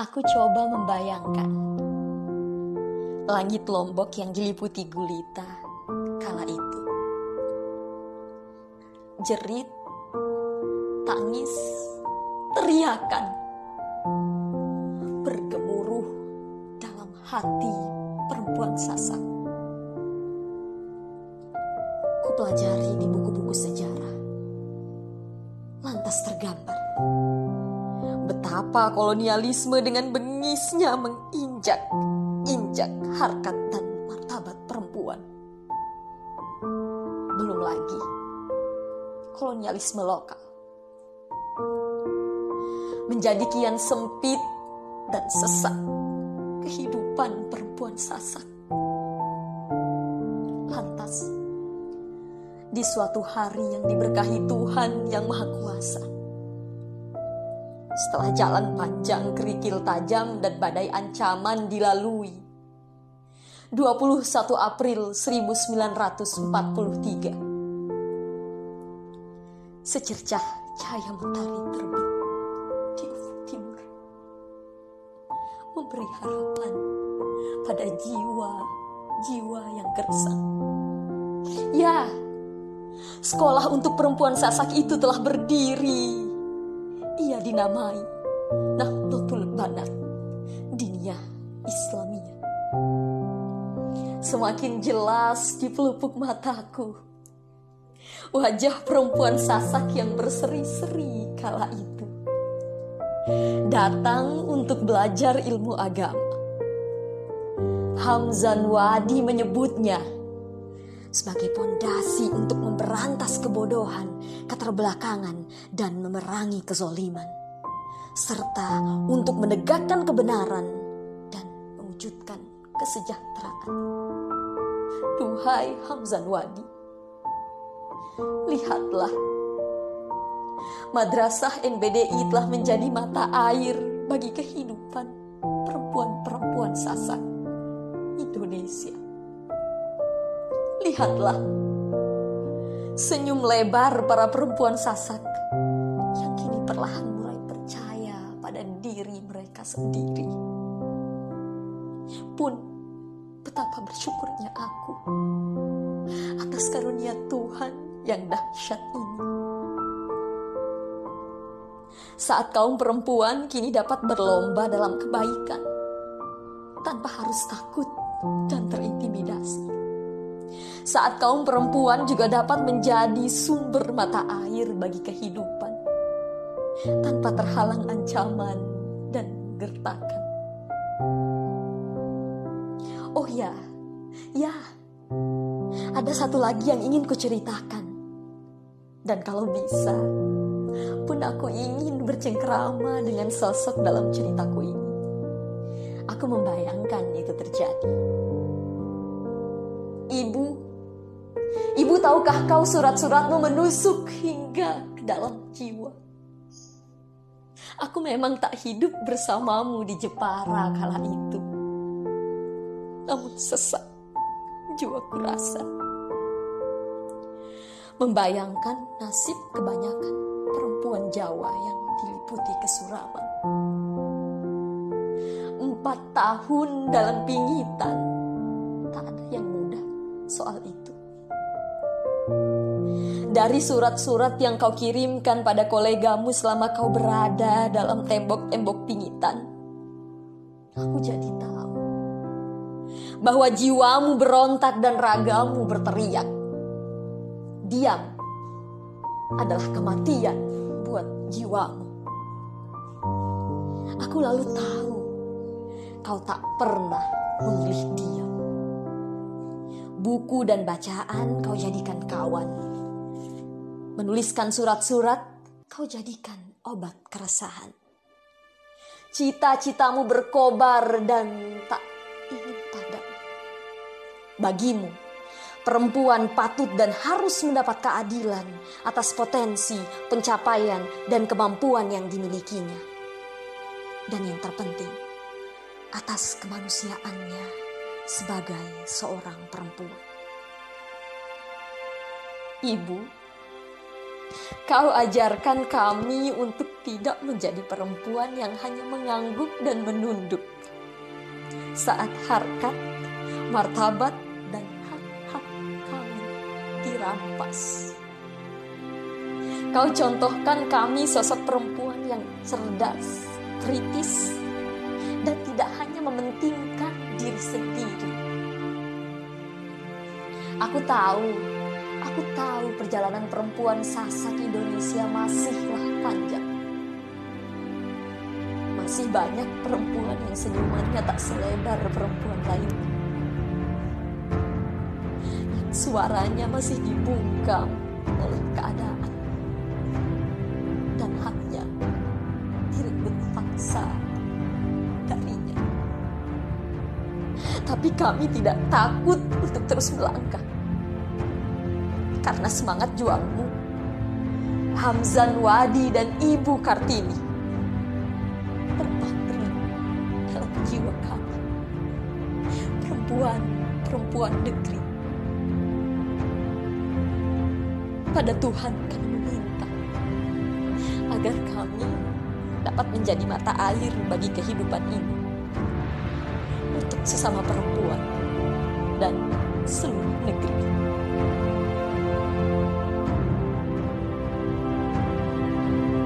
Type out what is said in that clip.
Aku coba membayangkan langit Lombok yang diliputi gulita kala itu. Jerit, tangis, teriakan bergemuruh dalam hati perempuan sasak. Ku pelajari di buku-buku sejarah. Lantas tergambar betapa kolonialisme dengan bengisnya menginjak-injak harkat dan martabat perempuan. Belum lagi kolonialisme lokal. Menjadi kian sempit dan sesak kehidupan perempuan sasak. Lantas, di suatu hari yang diberkahi Tuhan yang Maha Kuasa, setelah jalan panjang, kerikil tajam, dan badai ancaman dilalui. 21 April 1943 Secercah cahaya mentari terbit di ufuk timur. Memberi harapan pada jiwa-jiwa yang gersang. Ya, sekolah untuk perempuan sasak itu telah berdiri dinamai. Nahdlatul Banat Diniyah Islamiyah Semakin jelas di pelupuk mataku. Wajah perempuan sasak yang berseri-seri kala itu. Datang untuk belajar ilmu agama. Hamzan Wadi menyebutnya sebagai pondasi untuk memberantas kebodohan, keterbelakangan, dan memerangi kezoliman, serta untuk menegakkan kebenaran dan mewujudkan kesejahteraan. Duhai Hamzan Wadi, lihatlah, Madrasah NBDI telah menjadi mata air bagi kehidupan perempuan-perempuan sasak Indonesia. Lihatlah, senyum lebar para perempuan sasak yang kini perlahan mereka sendiri. Pun, betapa bersyukurnya aku atas karunia Tuhan yang dahsyat ini. Saat kaum perempuan kini dapat berlomba dalam kebaikan tanpa harus takut dan terintimidasi saat kaum perempuan juga dapat menjadi sumber mata air bagi kehidupan tanpa terhalang ancaman gertakan. Oh ya, ya, ada satu lagi yang ingin kuceritakan. Dan kalau bisa, pun aku ingin bercengkrama dengan sosok dalam ceritaku ini. Aku membayangkan itu terjadi. Ibu Ibu tahukah kau surat-suratmu menusuk hingga ke dalam jiwa? Aku memang tak hidup bersamamu di Jepara kala itu. Namun sesak jiwaku rasa. Membayangkan nasib kebanyakan perempuan Jawa yang diliputi kesuraman. Empat tahun dalam pingitan, tak ada yang mudah soal itu dari surat-surat yang kau kirimkan pada kolegamu selama kau berada dalam tembok-tembok pingitan. Aku jadi tahu bahwa jiwamu berontak dan ragamu berteriak. Diam adalah kematian buat jiwamu. Aku lalu tahu kau tak pernah memilih diam. Buku dan bacaan kau jadikan kawan Menuliskan surat-surat, kau jadikan obat keresahan. Cita-citamu berkobar dan tak ingin padam. Bagimu, perempuan patut dan harus mendapat keadilan atas potensi, pencapaian, dan kemampuan yang dimilikinya. Dan yang terpenting, atas kemanusiaannya sebagai seorang perempuan. Ibu, Kau ajarkan kami untuk tidak menjadi perempuan yang hanya mengangguk dan menunduk. Saat harkat, martabat, dan hak-hak kami dirampas. Kau contohkan kami sosok perempuan yang cerdas, kritis, dan tidak hanya mementingkan diri sendiri. Aku tahu, aku tahu perjalanan perempuan sasa di Indonesia masihlah panjang. Masih banyak perempuan yang senyumannya tak selebar perempuan lain. Suaranya masih dibungkam oleh keadaan dan haknya direbut paksa darinya. Tapi kami tidak takut untuk terus melangkah. Karena semangat juangmu, Hamzan Wadi dan Ibu Kartini terpatri dalam jiwa kami. Perempuan-perempuan negeri. Pada Tuhan kami meminta agar kami dapat menjadi mata air bagi kehidupan ini untuk sesama perempuan dan seluruh negeri.